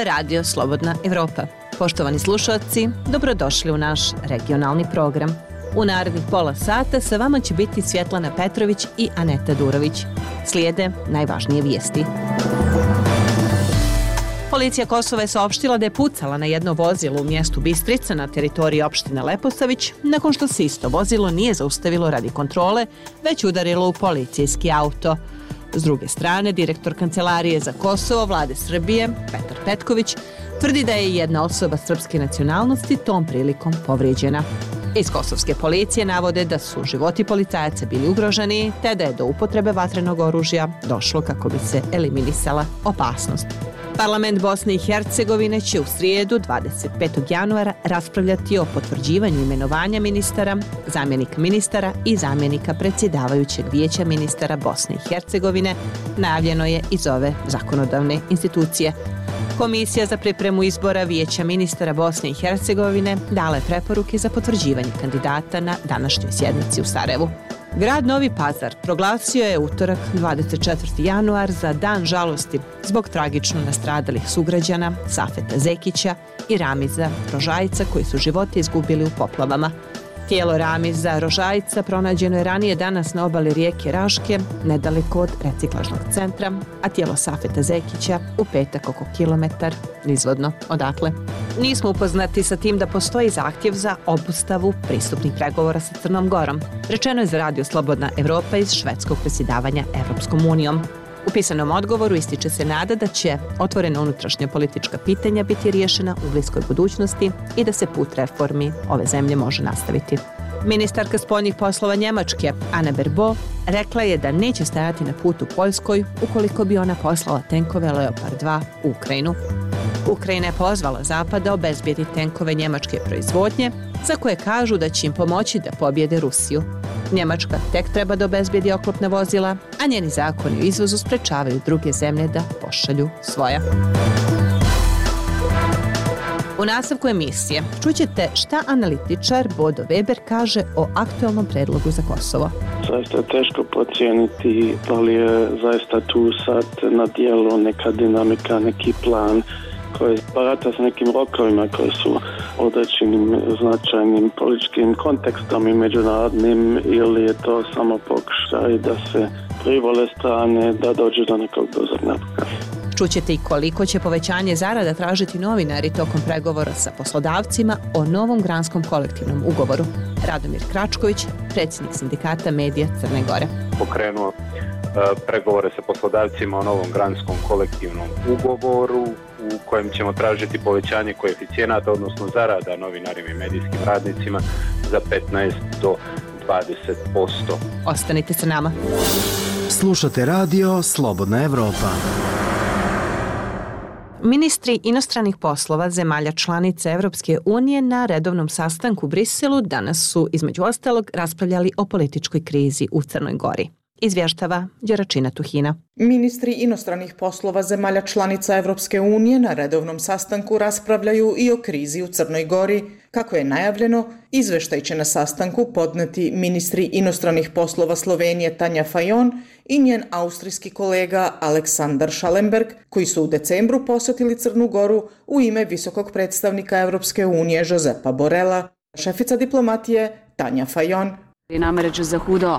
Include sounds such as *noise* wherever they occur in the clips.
je Radio Slobodna Evropa. Poštovani slušalci, dobrodošli u naš regionalni program. U narednih pola sata sa vama će biti Svjetlana Petrović i Aneta Durović. Slijede najvažnije vijesti. Policija Kosova je saopštila da je pucala na jedno vozilo u mjestu Bistrica na teritoriji opštine Leposavić, nakon što se isto vozilo nije zaustavilo radi kontrole, već udarilo u policijski auto. S druge strane, direktor Kancelarije za Kosovo vlade Srbije, Petar Petković, tvrdi da je jedna osoba srpske nacionalnosti tom prilikom povrijeđena. Iz kosovske policije navode da su životi policajaca bili ugroženi, te da je do upotrebe vatrenog oružja došlo kako bi se eliminisala opasnost. Parlament Bosne i Hercegovine će u srijedu 25. januara raspravljati o potvrđivanju imenovanja ministara, zamjenika ministara i zamjenika predsjedavajućeg vijeća ministara Bosne i Hercegovine, najavljeno je iz ove zakonodavne institucije. Komisija za pripremu izbora vijeća ministara Bosne i Hercegovine dala je preporuke za potvrđivanje kandidata na današnjoj sjednici u Sarajevu. Grad Novi Pazar proglasio je utorak 24. januar za dan žalosti zbog tragično nastradalih sugrađana Safeta Zekića i Ramiza Rožajica koji su živote izgubili u poplavama. Tijelo Ramiza Rožajca pronađeno je ranije danas na obali rijeke Raške, nedaleko od reciklažnog centra, a tijelo Safeta Zekića u petak oko kilometar nizvodno odatle. Nismo upoznati sa tim da postoji zahtjev za obustavu pristupnih pregovora sa Crnom Gorom. Rečeno je za Radio Slobodna Evropa iz švedskog presjedavanja Evropskom unijom. U pisanom odgovoru ističe se nada da će otvorena unutrašnja politička pitanja biti riješena u bliskoj budućnosti i da se put reformi ove zemlje može nastaviti. Ministarka spoljnih poslova Njemačke, Ana Berbo, rekla je da neće stajati na putu Poljskoj ukoliko bi ona poslala tenkove Leopard 2 u Ukrajinu. Ukrajina je pozvala Zapad da obezbijedi tenkove njemačke proizvodnje, za koje kažu da će im pomoći da pobjede Rusiju. Njemačka tek treba da obezbijedi oklopne vozila, a njeni zakoni o izvozu sprečavaju druge zemlje da pošalju svoja. U nastavku emisije čućete šta analitičar Bodo Weber kaže o aktualnom predlogu za Kosovo. Zaista je teško pocijeniti da li je zaista tu sad na dijelu neka dinamika, neki plan koje barata sa nekim rokovima koji su odrećenim značajnim političkim kontekstom i međunarodnim ili je to samo pokušaj da se privole strane da dođe do nekog napuka. Čućete i koliko će povećanje zarada tražiti novinari tokom pregovora sa poslodavcima o novom granskom kolektivnom ugovoru. Radomir Kračković, predsjednik sindikata Medija Crne Gore. Pokrenuo E, pregovore sa poslodavcima o novom granskom kolektivnom ugovoru u kojem ćemo tražiti povećanje koeficijenata, odnosno zarada novinarima i medijskim radnicima za 15 do 20%. Ostanite sa nama. Slušate radio Slobodna Evropa. Ministri inostranih poslova zemalja članice Evropske unije na redovnom sastanku u Briselu danas su između ostalog raspravljali o političkoj krizi u Crnoj Gori izvještava Đeračina Tuhina. Ministri inostranih poslova zemalja članica Evropske unije na redovnom sastanku raspravljaju i o krizi u Crnoj Gori. Kako je najavljeno, izveštaj će na sastanku podneti ministri inostranih poslova Slovenije Tanja Fajon i njen austrijski kolega Aleksandar Schallenberg, koji su u decembru posjetili Crnu Goru u ime visokog predstavnika Evropske unije Josepa Borela. Šefica diplomatije Tanja Fajon Namreč za hudo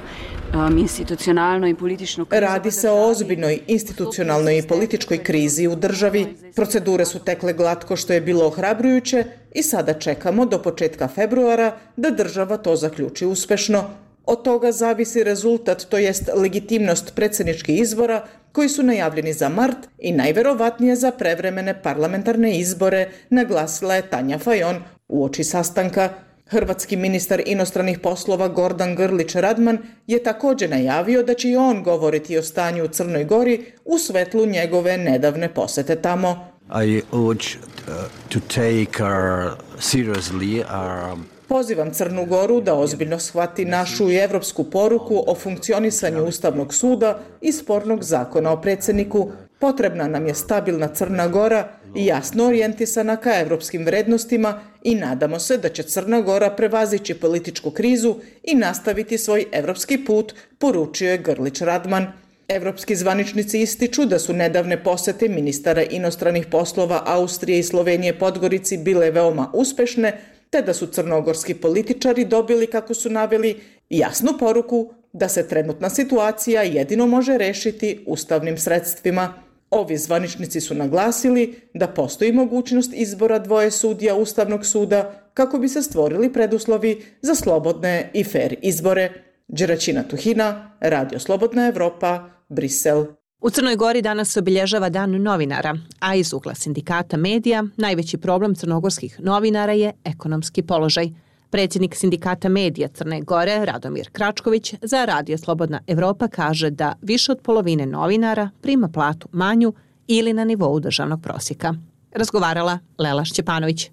um, institucionalno i politično krizu. Radi se o ozbiljnoj institucionalnoj i političkoj krizi u državi. Procedure su tekle glatko što je bilo ohrabrujuće i sada čekamo do početka februara da država to zaključi uspešno. Od toga zavisi rezultat, to jest legitimnost predsjedničkih izbora koji su najavljeni za mart i najverovatnije za prevremene parlamentarne izbore, naglasila je Tanja Fajon u oči sastanka. Hrvatski ministar inostranih poslova Gordan Grlić Radman je također najavio da će i on govoriti o stanju u Crnoj Gori u svetlu njegove nedavne posete tamo. I urge uh, to take our seriously our Pozivam Crnu Goru da ozbiljno shvati našu i evropsku poruku o funkcionisanju Ustavnog suda i spornog zakona o predsjedniku. Potrebna nam je stabilna Crna Gora i jasno orijentisana ka evropskim vrednostima i nadamo se da će Crna Gora prevazići političku krizu i nastaviti svoj evropski put, poručio je Grlić Radman. Evropski zvaničnici ističu da su nedavne posete ministara inostranih poslova Austrije i Slovenije Podgorici bile veoma uspešne, te da su crnogorski političari dobili, kako su naveli, jasnu poruku da se trenutna situacija jedino može rešiti ustavnim sredstvima. Ovi zvaničnici su naglasili da postoji mogućnost izbora dvoje sudija Ustavnog suda kako bi se stvorili preduslovi za slobodne i fair izbore. Đeračina Tuhina, Radio Slobodna Evropa, Brisel. U Crnoj Gori danas se obilježava dan novinara, a iz ugla sindikata medija najveći problem crnogorskih novinara je ekonomski položaj. Predsjednik sindikata medija Crne Gore, Radomir Kračković, za Radio Slobodna Evropa kaže da više od polovine novinara prima platu manju ili na nivou državnog prosjeka. Razgovarala Lela Šćepanović. E,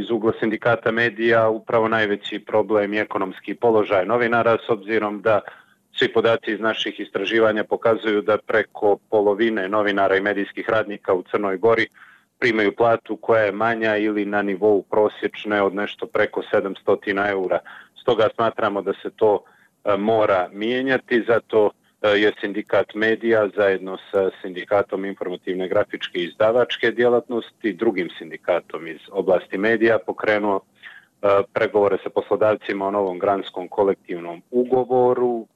iz ugla sindikata medija upravo najveći problem je ekonomski položaj novinara s obzirom da Svi podaci iz naših istraživanja pokazuju da preko polovine novinara i medijskih radnika u Crnoj Gori primaju platu koja je manja ili na nivou prosječne od nešto preko 700 eura. Stoga smatramo da se to e, mora mijenjati, zato e, je sindikat medija zajedno sa sindikatom informativne grafičke i izdavačke djelatnosti, drugim sindikatom iz oblasti medija pokrenuo e, pregovore sa poslodavcima o novom granskom kolektivnom ugovoru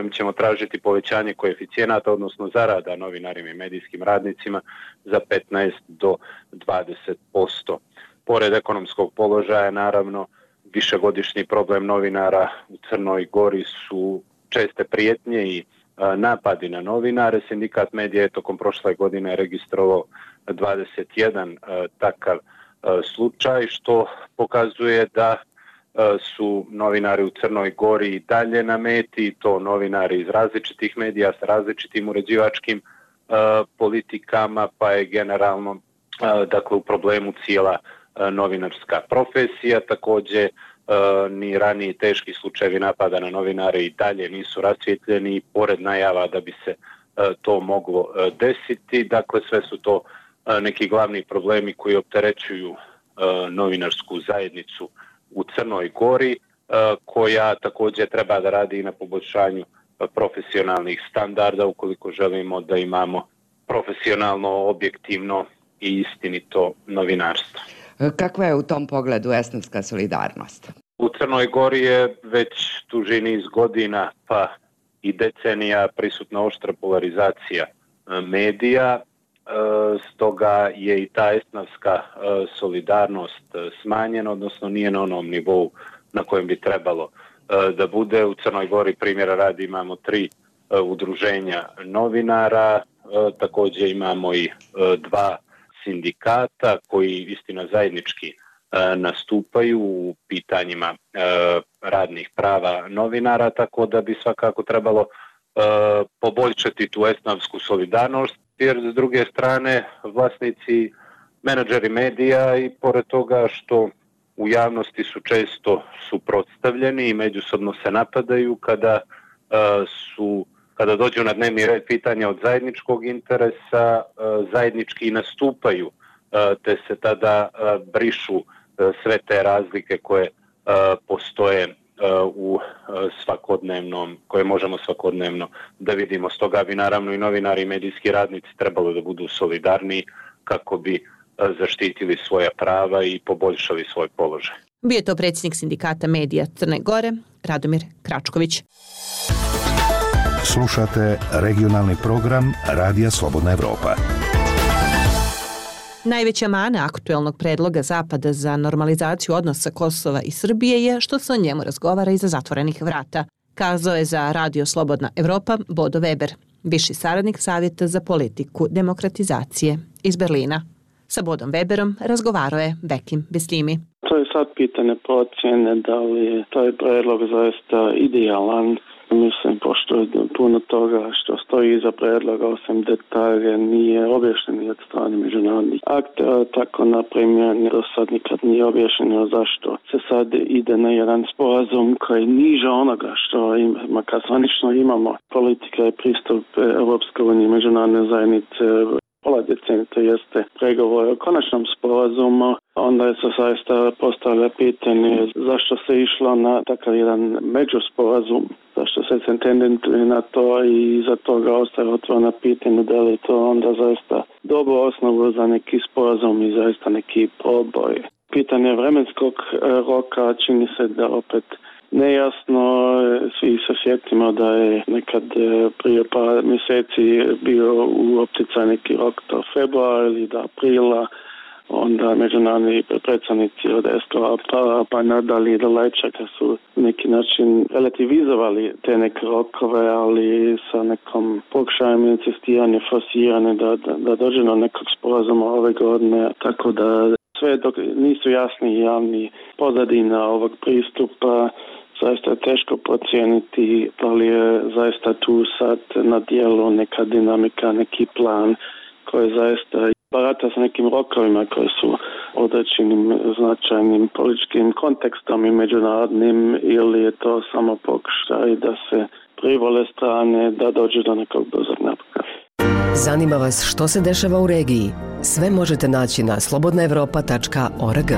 kojem ćemo tražiti povećanje koeficijenata, odnosno zarada novinarima i medijskim radnicima za 15 do 20%. Pored ekonomskog položaja, naravno, višegodišnji problem novinara u Crnoj Gori su česte prijetnje i napadi na novinare. Sindikat medija je tokom prošle godine registrovao 21 takav slučaj, što pokazuje da E, su novinari u Crnoj Gori i dalje na meti, to novinari iz različitih medija sa različitim uređivačkim e, politikama, pa je generalno e, dakle u problemu cijela novinarska profesija, takođe ni raniji teški slučajevi napada na novinare i dalje nisu rasvjetljeni, pored najava da bi se to moglo desiti, dakle sve su to neki glavni problemi koji opterećuju novinarsku zajednicu u Crnoj Gori, koja također treba da radi i na poboljšanju profesionalnih standarda ukoliko želimo da imamo profesionalno, objektivno i istinito novinarstvo. Kakva je u tom pogledu esnavska solidarnost? U Crnoj Gori je već duži niz godina pa i decenija prisutna oštra polarizacija medija E, E, stoga je i ta esnavska e, solidarnost e, smanjena, odnosno nije na onom nivou na kojem bi trebalo da bude. U Crnoj Gori primjera radi imamo tri udruženja novinara, također imamo i dva sindikata koji istina zajednički nastupaju u pitanjima radnih prava novinara, tako da bi svakako trebalo poboljšati tu esnavsku solidarnost jer s druge strane vlasnici, menadžeri medija i pored toga što u javnosti su često suprotstavljeni i međusobno se napadaju kada uh, su kada dođu na dnevni red pitanja od zajedničkog interesa, uh, zajednički nastupaju, uh, te se tada brišu sve te razlike koje postoje u svakodnevnom, koje možemo svakodnevno da vidimo. Stoga bi naravno i novinari i medijski radnici trebalo da budu solidarni kako bi zaštitili svoja prava i poboljšali svoj položaj. Bio je to predsjednik sindikata medija Crne Gore, Radomir Kračković. Slušate regionalni program Radija Slobodna Evropa. Najveća mana aktuelnog predloga Zapada za normalizaciju odnosa Kosova i Srbije je što se o njemu razgovara iza zatvorenih vrata, kazao je za Radio Slobodna Evropa Bodo Weber, viši saradnik Savjeta za politiku demokratizacije iz Berlina. Sa Bodom Weberom razgovarao je Bekim Beslimi. To je sad pitanje procjene da li je taj predlog zaista idealan Mislim, pošto je puno toga što stoji iza predloga, osim detalje, nije objašnjeni od strane međunarodnih aktera, tako na primjer do sad nikad nije objašnjeno zašto se sad ide na jedan sporazum koji niže onoga što ima, kad zvanično imamo politika i pristup Europske unije međunarodne zajednice pola decenije, to jeste pregovor o konačnom sporazumu, onda se zaista postavlja pitanje zašto se išlo na takav jedan međusporazum, zašto se sentendent na to i za toga ostaje otvorena pitanje da li to onda zaista dobro osnovu za neki sporazum i zaista neki proboj. Pitanje vremenskog eh, roka čini se da opet nejasno. Eh, svi se sjetimo da je nekad eh, prije par mjeseci bio u opticaj neki rok do februara ili do aprila onda međunarodni predstavnici od SKA pa, pa nadali do Lajčaka su neki način relativizovali te neke rokove, ali sa nekom pokušajem insistiranja, forsirane da, da, da dođe do nekog sporazuma ove godine, tako da sve dok nisu jasni javni pozadina ovog pristupa, zaista je teško pocijeniti da li je zaista tu sad na dijelu neka dinamika, neki plan koji zaista barata sa nekim rokovima koji su određenim značajnim političkim kontekstom i međunarodnim ili je to samo pokušaj da se privole strane da dođe do nekog brzog napretka. Zanima vas što se dešava u regiji? Sve možete naći na slobodnaevropa.org.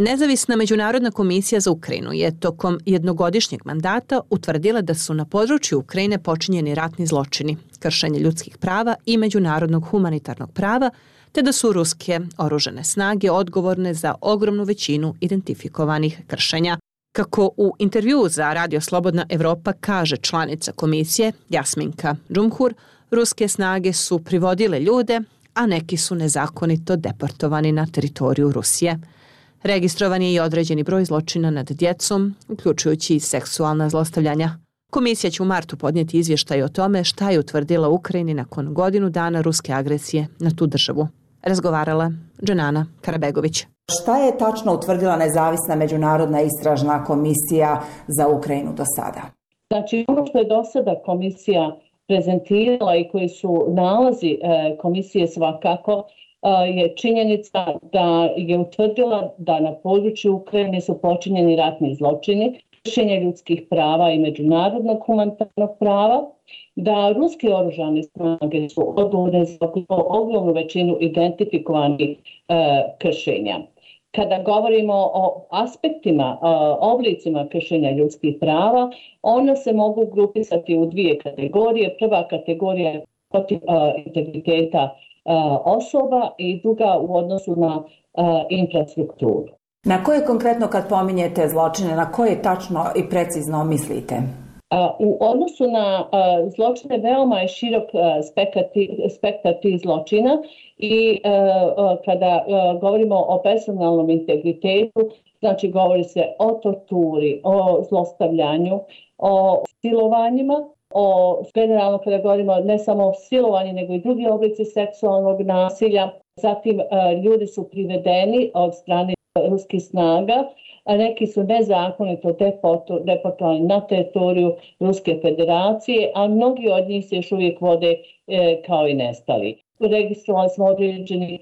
Nezavisna Međunarodna komisija za Ukrajinu je tokom jednogodišnjeg mandata utvrdila da su na području Ukrajine počinjeni ratni zločini, kršenje ljudskih prava i međunarodnog humanitarnog prava, te da su ruske oružene snage odgovorne za ogromnu većinu identifikovanih kršenja. Kako u intervju za Radio Slobodna Evropa kaže članica komisije Jasminka Džumhur, ruske snage su privodile ljude, a neki su nezakonito deportovani na teritoriju Rusije. Registrovan je i određeni broj zločina nad djecom, uključujući i seksualna zlostavljanja. Komisija će u martu podnijeti izvještaj o tome šta je utvrdila Ukrajini nakon godinu dana ruske agresije na tu državu. Razgovarala Dženana Karabegović. Šta je tačno utvrdila nezavisna međunarodna istražna komisija za Ukrajinu do sada? Znači, ono što je do sada komisija prezentirala i koji su nalazi e, komisije svakako e, je činjenica da je utvrdila da na području Ukrajine su počinjeni ratni zločini, kršenje ljudskih prava i međunarodnog humanitarnog prava, da ruske oružane snage su odgovorne za ogromnu većinu identifikovanih e, kršenja. Kada govorimo o aspektima, oblicima kršenja ljudskih prava, one se mogu grupisati u dvije kategorije. Prva kategorija je protiv integriteta osoba i druga u odnosu na infrastrukturu. Na koje konkretno kad pominjete zločine, na koje tačno i precizno mislite? U odnosu na zločine veoma je širok spektar tih zločina i kada govorimo o personalnom integritetu, znači govori se o torturi, o zlostavljanju, o silovanjima, o generalno kada govorimo ne samo o silovanju nego i drugi oblici seksualnog nasilja. Zatim ljudi su privedeni od strane ruskih snaga, a neki su nezakonito deportovani na teritoriju Ruske federacije, a mnogi od njih se još uvijek vode e, kao i nestali. Registrovali smo određeni e,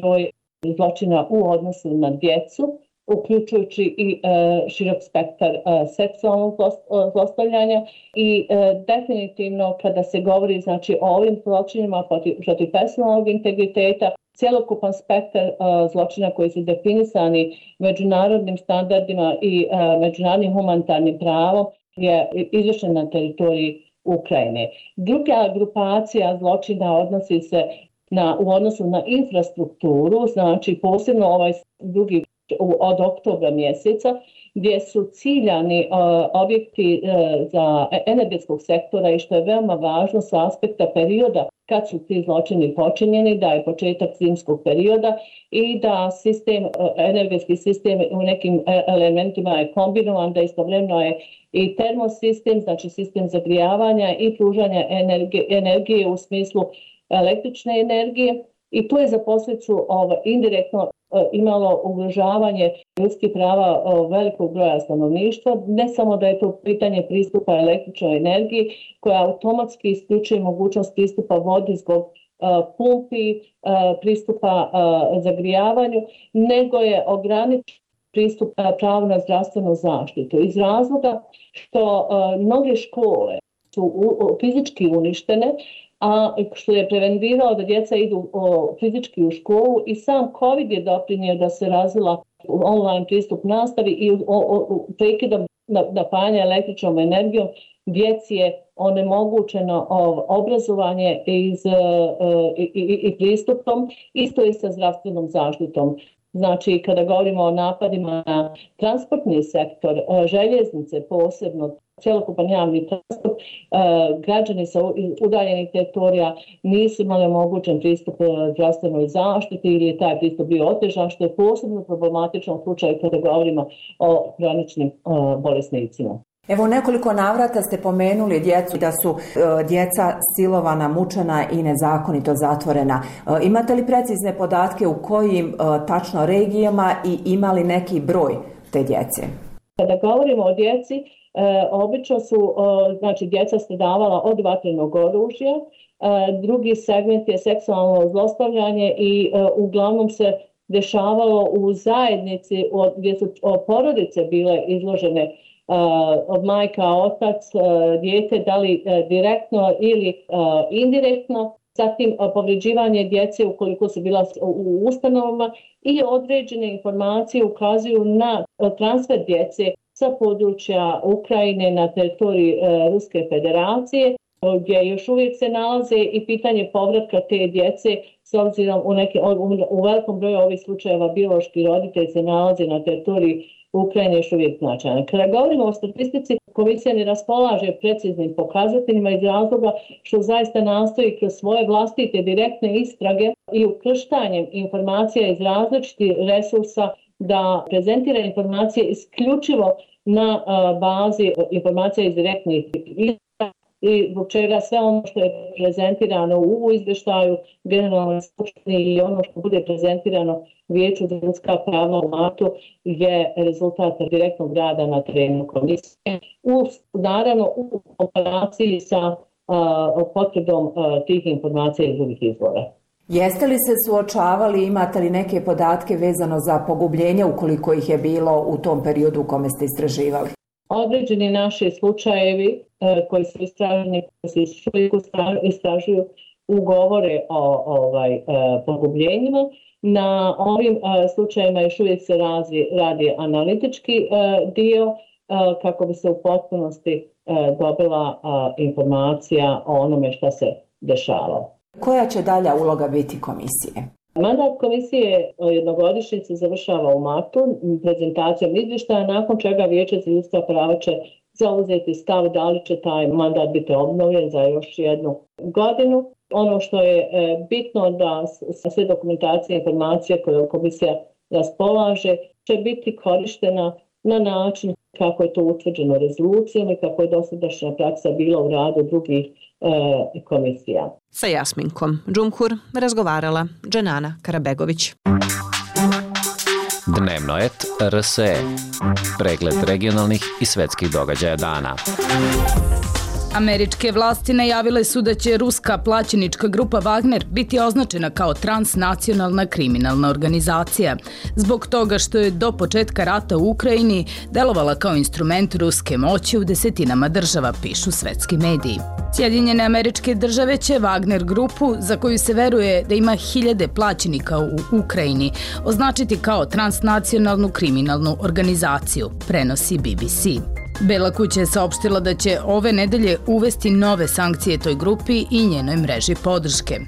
broj zločina u odnosu na djecu, uključujući i e, širok spektar e, seksualnog e, zlostavljanja i e, definitivno kada se govori znači o ovim zločinima protiv, protiv personalnog integriteta cjelokupan spektar zločina koji su definisani međunarodnim standardima i uh, međunarodnim humanitarnim pravom je izvršen na teritoriji Ukrajine. Druga grupacija zločina odnosi se na, u odnosu na infrastrukturu, znači posebno ovaj drugi od oktobra mjeseca gdje su ciljani objekti e, za e, energetskog sektora i što je veoma važno sa aspekta perioda kad su ti zločini počinjeni, da je početak zimskog perioda i da sistem, e, energetski sistem u nekim elementima je kombinovan, da istovremeno je i termosistem, znači sistem zagrijavanja i pružanja energije, energije u smislu električne energije i to je za posljedicu ovo, indirektno E, imalo ugrožavanje ljudskih prava e, velikog broja stanovništva. Ne samo da je to pitanje pristupa električnoj energiji koja automatski isključuje mogućnost pristupa vodi zbog e, pumpi, pristupa zagrijavanju, nego je ograničen pristup pravo na zdravstvenu zaštitu. Iz razloga što mnoge škole su fizički uništene, a što je prevenirao da djeca idu o, fizički u školu i sam COVID je doprinio da se razvila online pristup nastavi i o, o, prekidom napajanja električnom energijom, djeci je onemogućeno obrazovanje iz, e, e, i, i, i pristupom, isto i sa zdravstvenom zaštitom. Znači, kada govorimo o napadima na transportni sektor, e, željeznice posebno, cijelokupan javni transport, e, građani sa udaljenih teritorija nisu imali mogućen pristup zdravstvenoj zaštiti ili je taj pristup bio otežan, što je posebno problematično u slučaju kada govorimo o hroničnim bolesnicima. Evo nekoliko navrata ste pomenuli djecu da su e, djeca silovana, mučena i nezakonito zatvorena. E, imate li precizne podatke u kojim e, tačno regijama i imali neki broj te djece? Kada govorimo o djeci, e, obično su o, znači, djeca stradavala od vatrenog oružja, e, drugi segment je seksualno zlostavljanje i e, uglavnom se dešavalo u zajednici gdje su porodice bile izložene e, od majka, otac, e, djete, da li e, direktno ili indirektno, zatim povređivanje djece ukoliko su bila u ustanovama i određene informacije ukazuju na transfer djece sa područja Ukrajine na teritoriji e, Ruske federacije, gdje još uvijek se nalaze i pitanje povratka te djece s obzirom u, neke, u velikom broju ovih slučajeva biološki roditelj se nalaze na teritoriji Ukrajine još uvijek značajna. Kada govorimo o statistici, komisija ne raspolaže preciznim pokazateljima iz razloga što zaista nastoji kroz svoje vlastite direktne istrage i ukrštanjem informacija iz različitih resursa da prezentira informacije isključivo na bazi informacija iz direktnih i zbog čega sve ono što je prezentirano u izveštaju generalno skupštini i ono što bude prezentirano vijeću za ljudska prava u martu je rezultat direktnog rada na terenu komisije. U, naravno u komparaciji sa a, potrebom a, tih informacija iz drugih izvora. Jeste li se suočavali, imate li neke podatke vezano za pogubljenje ukoliko ih je bilo u tom periodu u kome ste istraživali? Određeni naši slučajevi e, koji su istraženi, koji se istražuju ugovore o ovaj, e, pogubljenjima, Na ovim e, slučajima još uvijek se razi, radi analitički dio kako bi se u potpunosti dobila informacija o onome što se dešavalo. Koja će dalja uloga biti komisije? Mandat komisije e, jednogodišnjice završava u martu prezentacijom izvještaja, nakon čega Vijeće za ljudska prava će zauzeti stav da li će taj mandat biti obnovljen za još jednu godinu ono što je e, bitno da sve dokumentacije i informacije koje komisija raspolaže će biti korištena na način kako je to utvrđeno rezolucijom i kako je dosadašnja praksa bila u radu drugih komisija. Sa Jasminkom Džumhur razgovarala Dženana Karabegović. Dnevno et RSE. Pregled regionalnih i svetskih događaja dana. Američke vlasti najavile su da će ruska plaćenička grupa Wagner biti označena kao transnacionalna kriminalna organizacija, zbog toga što je do početka rata u Ukrajini delovala kao instrument ruske moći u desetinama država, pišu svetski mediji. Sjedinjene američke države će Wagner grupu, za koju se veruje da ima hiljade plaćenika u Ukrajini, označiti kao transnacionalnu kriminalnu organizaciju, prenosi BBC. Bela kuća je saopštila da će ove nedelje uvesti nove sankcije toj grupi i njenoj mreži podrške.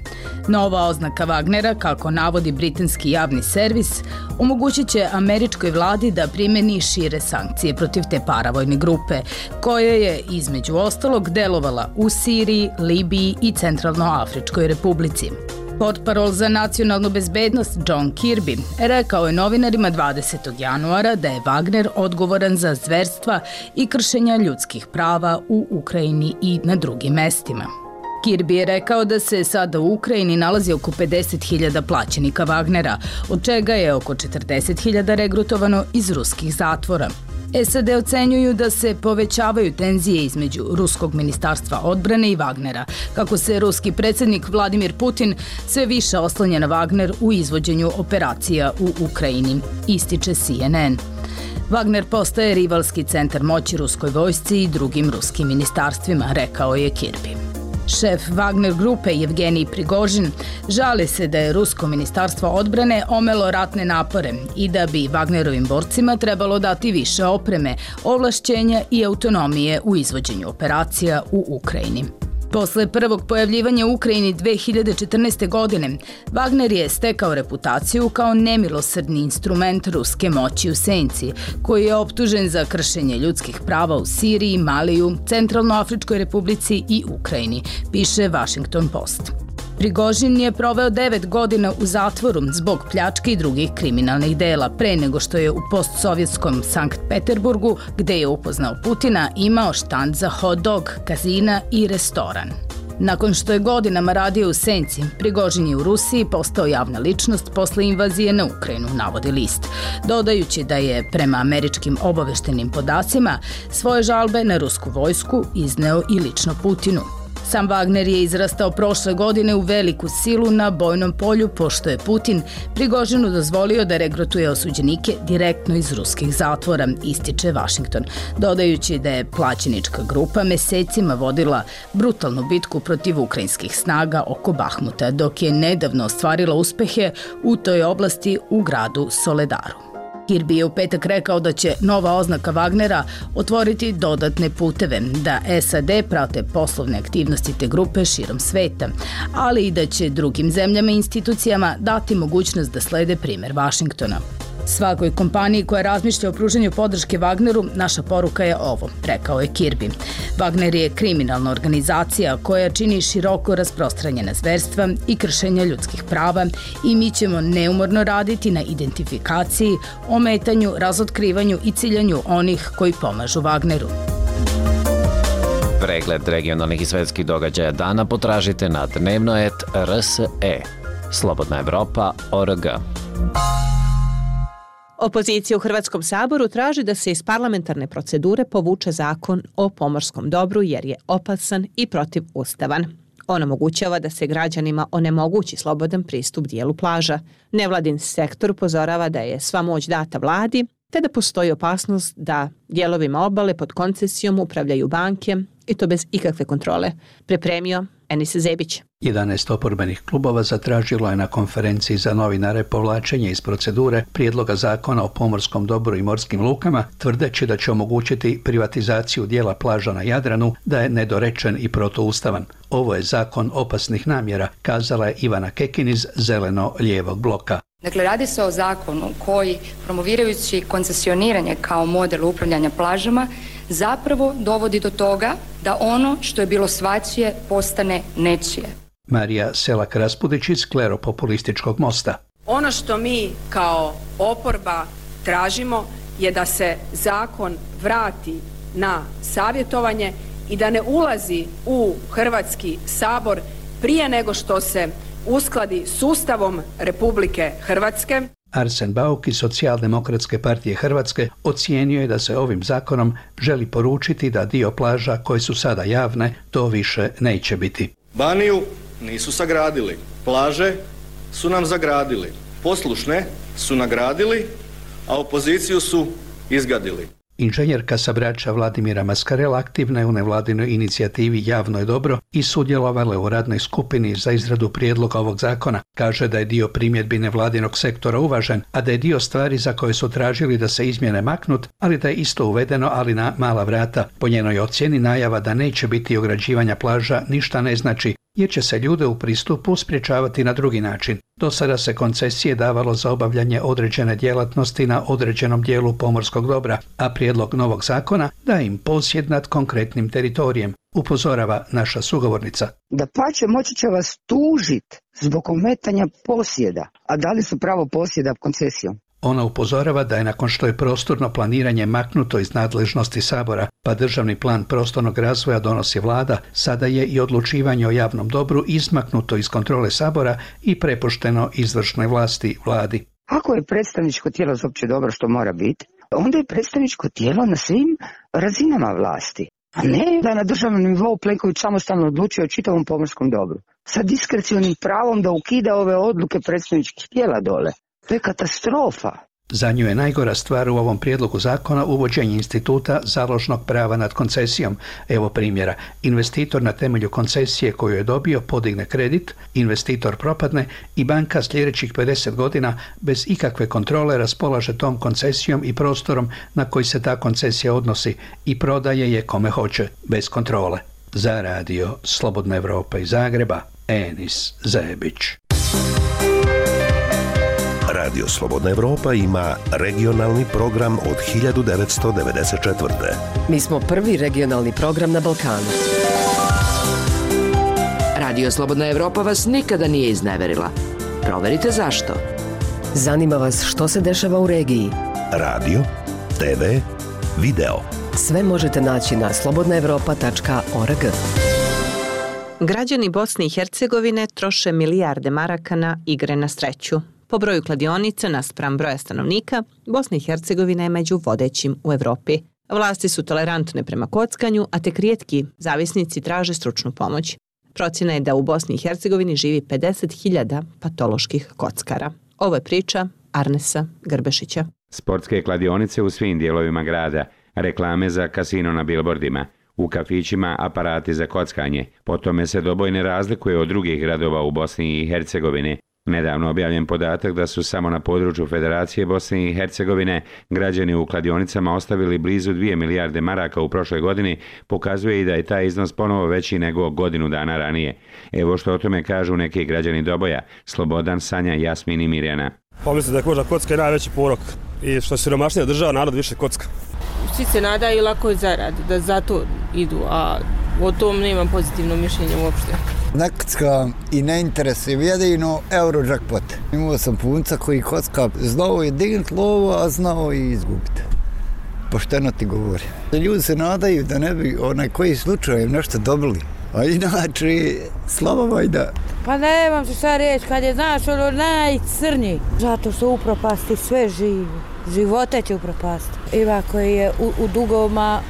Nova oznaka Wagnera, kako navodi britanski javni servis, omogućit će američkoj vladi da primeni šire sankcije protiv te paravojne grupe, koja je između ostalog delovala u Siriji, Libiji i Centralnoafričkoj republici. Portparol za nacionalnu bezbednost John Kirby rekao je novinarima 20. januara da je Wagner odgovoran za zverstva i kršenja ljudskih prava u Ukrajini i na drugim mestima. Kirby je rekao da se sada u Ukrajini nalazi oko 50.000 plaćenika Wagnera, od čega je oko 40.000 regrutovano iz ruskih zatvora. SAD ocenjuju da se povećavaju tenzije između Ruskog ministarstva odbrane i Wagnera, kako se ruski predsjednik Vladimir Putin sve više oslanja na Wagner u izvođenju operacija u Ukrajini, ističe CNN. Wagner postaje rivalski centar moći ruskoj vojsci i drugim ruskim ministarstvima, rekao je Kirby. Šef Wagner grupe Evgenij Prigožin žali se da je Rusko ministarstvo odbrane omelo ratne napore i da bi Wagnerovim borcima trebalo dati više opreme, ovlašćenja i autonomije u izvođenju operacija u Ukrajini. Posle prvog pojavljivanja u Ukrajini 2014. godine, Wagner je stekao reputaciju kao nemilosrdni instrument ruske moći u Senci, koji je optužen za kršenje ljudskih prava u Siriji, Maliju, Centralnoafričkoj republici i Ukrajini, piše Washington Post. Prigožin je proveo devet godina u zatvoru zbog pljačke i drugih kriminalnih dela pre nego što je u postsovjetskom Sankt Peterburgu, gde je upoznao Putina, imao štand za hot dog, kazina i restoran. Nakon što je godinama radio u Senci, Prigožin je u Rusiji postao javna ličnost posle invazije na Ukrajinu, navodi list, dodajući da je, prema američkim obaveštenim podacima, svoje žalbe na rusku vojsku izneo i lično Putinu. Sam Wagner je izrastao prošle godine u veliku silu na bojnom polju, pošto je Putin Prigožinu dozvolio da regrutuje osuđenike direktno iz ruskih zatvora, ističe Washington, dodajući da je plaćenička grupa mesecima vodila brutalnu bitku protiv ukrajinskih snaga oko Bahmuta, dok je nedavno ostvarila uspehe u toj oblasti u gradu Soledaru. Kirby je u petak rekao da će nova oznaka Wagnera otvoriti dodatne puteve, da SAD prate poslovne aktivnosti te grupe širom sveta, ali i da će drugim zemljama i institucijama dati mogućnost da slede primer Vašingtona. Svakoj kompaniji koja razmišlja o pruženju podrške Wagneru, naša poruka je ovo, rekao je Kirby. Wagner je kriminalna organizacija koja čini široko rasprostranjena zverstva i kršenja ljudskih prava i mi ćemo neumorno raditi na identifikaciji, ometanju, razotkrivanju i ciljanju onih koji pomažu Wagneru. Pregled regionalnih i svetskih događaja dana potražite na dnevnoet.rse. Slobodna Evropa.org. Opozicija u Hrvatskom saboru traži da se iz parlamentarne procedure povuče zakon o pomorskom dobru jer je opasan i protivustavan. On omogućava da se građanima onemogući slobodan pristup dijelu plaža. Nevladin sektor upozorava da je sva moć data vladi, te da postoji opasnost da dijelovima obale pod koncesijom upravljaju banke i to bez ikakve kontrole. Prepremio Enis Zebić. 11 oporbenih klubova zatražilo je na konferenciji za novinare povlačenje iz procedure prijedloga zakona o pomorskom dobru i morskim lukama, tvrdeći da će omogućiti privatizaciju dijela plaža na Jadranu, da je nedorečen i protoustavan. Ovo je zakon opasnih namjera, kazala je Ivana Kekin iz Zeleno-lijevog bloka. Dakle, radi se o zakonu koji, promovirajući koncesioniranje kao model upravljanja plažama, zapravo dovodi do toga da ono što je bilo svačije postane nečije. Marija Selak Raspudić iz Kleropopulističkog mosta. Ono što mi kao oporba tražimo je da se zakon vrati na savjetovanje i da ne ulazi u Hrvatski sabor prije nego što se uskladi s Ustavom Republike Hrvatske. Arsen Bauk iz Socijaldemokratske partije Hrvatske ocijenio je da se ovim zakonom želi poručiti da dio plaža koje su sada javne to više neće biti. Baniju nisu sagradili, plaže su nam zagradili, poslušne su nagradili, a opoziciju su izgadili. Inženjerka sa braća Vladimira Maskarela aktivna je u nevladinoj inicijativi Javno je dobro i sudjelovala u radnoj skupini za izradu prijedloga ovog zakona. Kaže da je dio primjedbi nevladinog sektora uvažen, a da je dio stvari za koje su tražili da se izmjene maknut, ali da je isto uvedeno, ali na mala vrata. Po njenoj ocjeni najava da neće biti ograđivanja plaža ništa ne znači, jer će se ljude u pristupu spriječavati na drugi način. Do sada se koncesije davalo za obavljanje određene djelatnosti na određenom dijelu pomorskog dobra, a prijedlog novog zakona da im posjed nad konkretnim teritorijem, upozorava naša sugovornica. Da pače moći će vas tužit zbog ometanja posjeda, a da li su pravo posjeda koncesijom? Ona upozorava da je nakon što je prostorno planiranje maknuto iz nadležnosti Sabora, pa državni plan prostornog razvoja donosi vlada, sada je i odlučivanje o javnom dobru izmaknuto iz kontrole Sabora i prepušteno izvršnoj vlasti vladi. Ako je predstavničko tijelo za opće dobro što mora biti, onda je predstavničko tijelo na svim razinama vlasti. A ne da na državnom nivou Plenković samostalno odlučuje o čitavom pomorskom dobru. Sa diskrecionim pravom da ukida ove odluke predstavničkih tijela dole. To je katastrofa. Za nju je najgora stvar u ovom prijedlogu zakona uvođenje instituta založnog prava nad koncesijom. Evo primjera. Investitor na temelju koncesije koju je dobio podigne kredit, investitor propadne i banka sljedećih 50 godina bez ikakve kontrole raspolaže tom koncesijom i prostorom na koji se ta koncesija odnosi i prodaje je kome hoće, bez kontrole. Za radio Slobodna Evropa iz Zagreba, Enis Zebić. Radio Slobodna Evropa ima regionalni program od 1994. Mi smo prvi regionalni program na Balkanu. Radio Slobodna Evropa vas nikada nije izneverila. Proverite zašto. Zanima vas što se dešava u regiji. Radio, TV, video. Sve možete naći na slobodnaevropa.org. Građani Bosne i Hercegovine troše milijarde maraka na igre na sreću. Po broju kladionica naspram broja stanovnika, Bosna i Hercegovina je među vodećim u Evropi. Vlasti su tolerantne prema kockanju, a tek rijetki zavisnici traže stručnu pomoć. Procjena je da u Bosni i Hercegovini živi 50.000 patoloških kockara. Ovo je priča Arnesa Grbešića. Sportske kladionice u svim dijelovima grada, reklame za kasino na bilbordima, u kafićima aparati za kockanje. Po tome se doboj ne razlikuje od drugih gradova u Bosni i Hercegovini, Nedavno objavljen podatak da su samo na području Federacije Bosne i Hercegovine građani u kladionicama ostavili blizu 2 milijarde maraka u prošloj godini, pokazuje i da je taj iznos ponovo veći nego godinu dana ranije. Evo što o tome kažu neki građani Doboja, Slobodan, Sanja, Jasmin i Mirjana. Pa mislim da je možda kocka je najveći porok i što se romašnija država, narod više kocka. Svi se nadaju lako zaradi, da zato idu, a o tom nemam pozitivno mišljenje uopšte. Ne kockam i ne interesujem jedino Eurojackpot. Imao sam punca koji kocka, znao je dignut lovo, a znao i izgubiti. Pošteno ti govori. Ljudi se nadaju da ne bi onaj koji slučaj nešto dobili. A inače, slava vajda. Pa ne vam se šta reći, kad je znaš ono najcrnji. Zato što upropasti sve živo. Živote će upropasti. Iva koji je u, u dugovima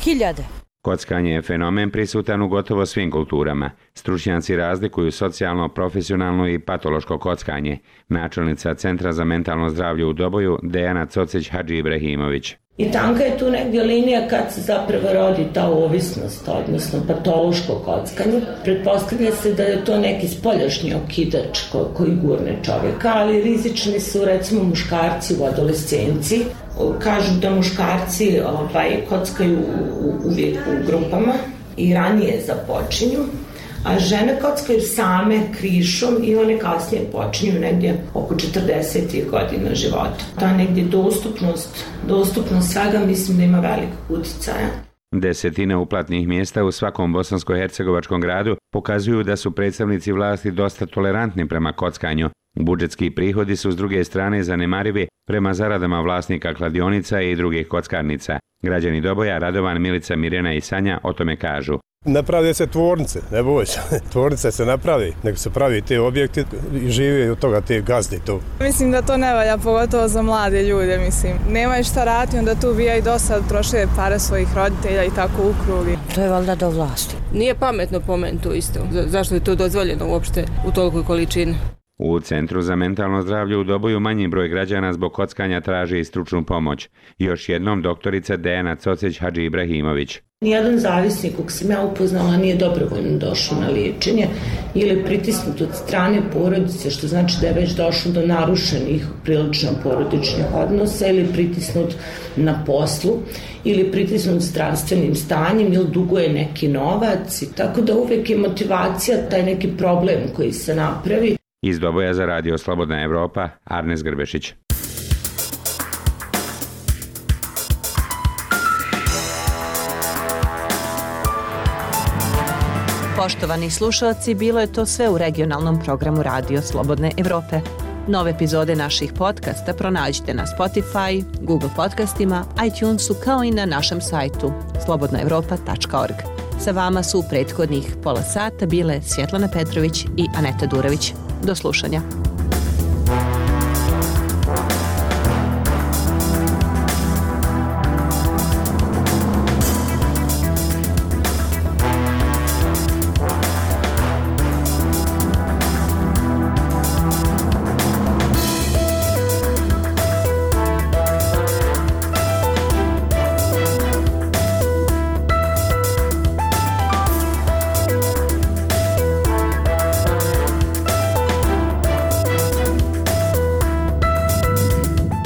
hiljade. Kockanje je fenomen prisutan u gotovo svim kulturama. Stručnjaci razlikuju socijalno, profesionalno i patološko kockanje. Načelnica Centra za mentalno zdravlje u Doboju, Dejana Cocić Hadži Ibrahimović. I tanka je tu negdje linija kad se zapravo rodi ta ovisnost, odnosno patološko kockanje. Pretpostavlja se da je to neki spoljašnji okidač koji gurne čovjeka, ali rizični su recimo muškarci u adolescenciji. Kažu da muškarci ovaj, kockaju uvijek u grupama i ranije započinju a žene kockaju same krišom i one kasnije počinju negdje oko 40. godina života. Ta negdje dostupnost, dostupnost svega mislim da ima velikog utjecaja. Desetine uplatnih mjesta u svakom bosansko-hercegovačkom gradu pokazuju da su predstavnici vlasti dosta tolerantni prema kockanju. Budžetski prihodi su s druge strane zanemarivi prema zaradama vlasnika kladionica i drugih kockarnica. Građani Doboja, Radovan, Milica, Mirjana i Sanja o tome kažu. Napravlja se tvornice, ne boj se. *laughs* Tvornice se napravi, nego se pravi te objekti i žive od toga te gazde tu. Mislim da to ne valja, pogotovo za mlade ljude, mislim. Nemaju šta raditi, onda tu bija i dosta troše pare svojih roditelja i tako u krugi. To je valjda do vlasti. Nije pametno pomen tu isto. Zašto je to dozvoljeno uopšte u tolikoj količini? U Centru za mentalno zdravlje u Doboju manji broj građana zbog kockanja traži i stručnu pomoć. Još jednom doktorica Dejana Coceć Hadži Ibrahimović. Nijedan zavisnik kog sam ja upoznala nije dobrovoljno došao na liječenje ili pritisnut od strane porodice, što znači da je već došlo do narušenih prilično porodičnih odnosa ili pritisnut na poslu ili pritisnut zdravstvenim stanjem ili duguje neki novac. Tako da uvek je motivacija taj neki problem koji se napravi. Iz Doboja za radio Slobodna Evropa, Arnes Grbešić. Poštovani slušalci, bilo je to sve u regionalnom programu Radio Slobodne Evrope. Nove epizode naših podcasta pronađite na Spotify, Google podcastima, iTunesu kao i na našem sajtu slobodnaevropa.org. Sa vama su u prethodnih pola sata bile Svjetlana Petrović i Aneta Durović. Do slušanja.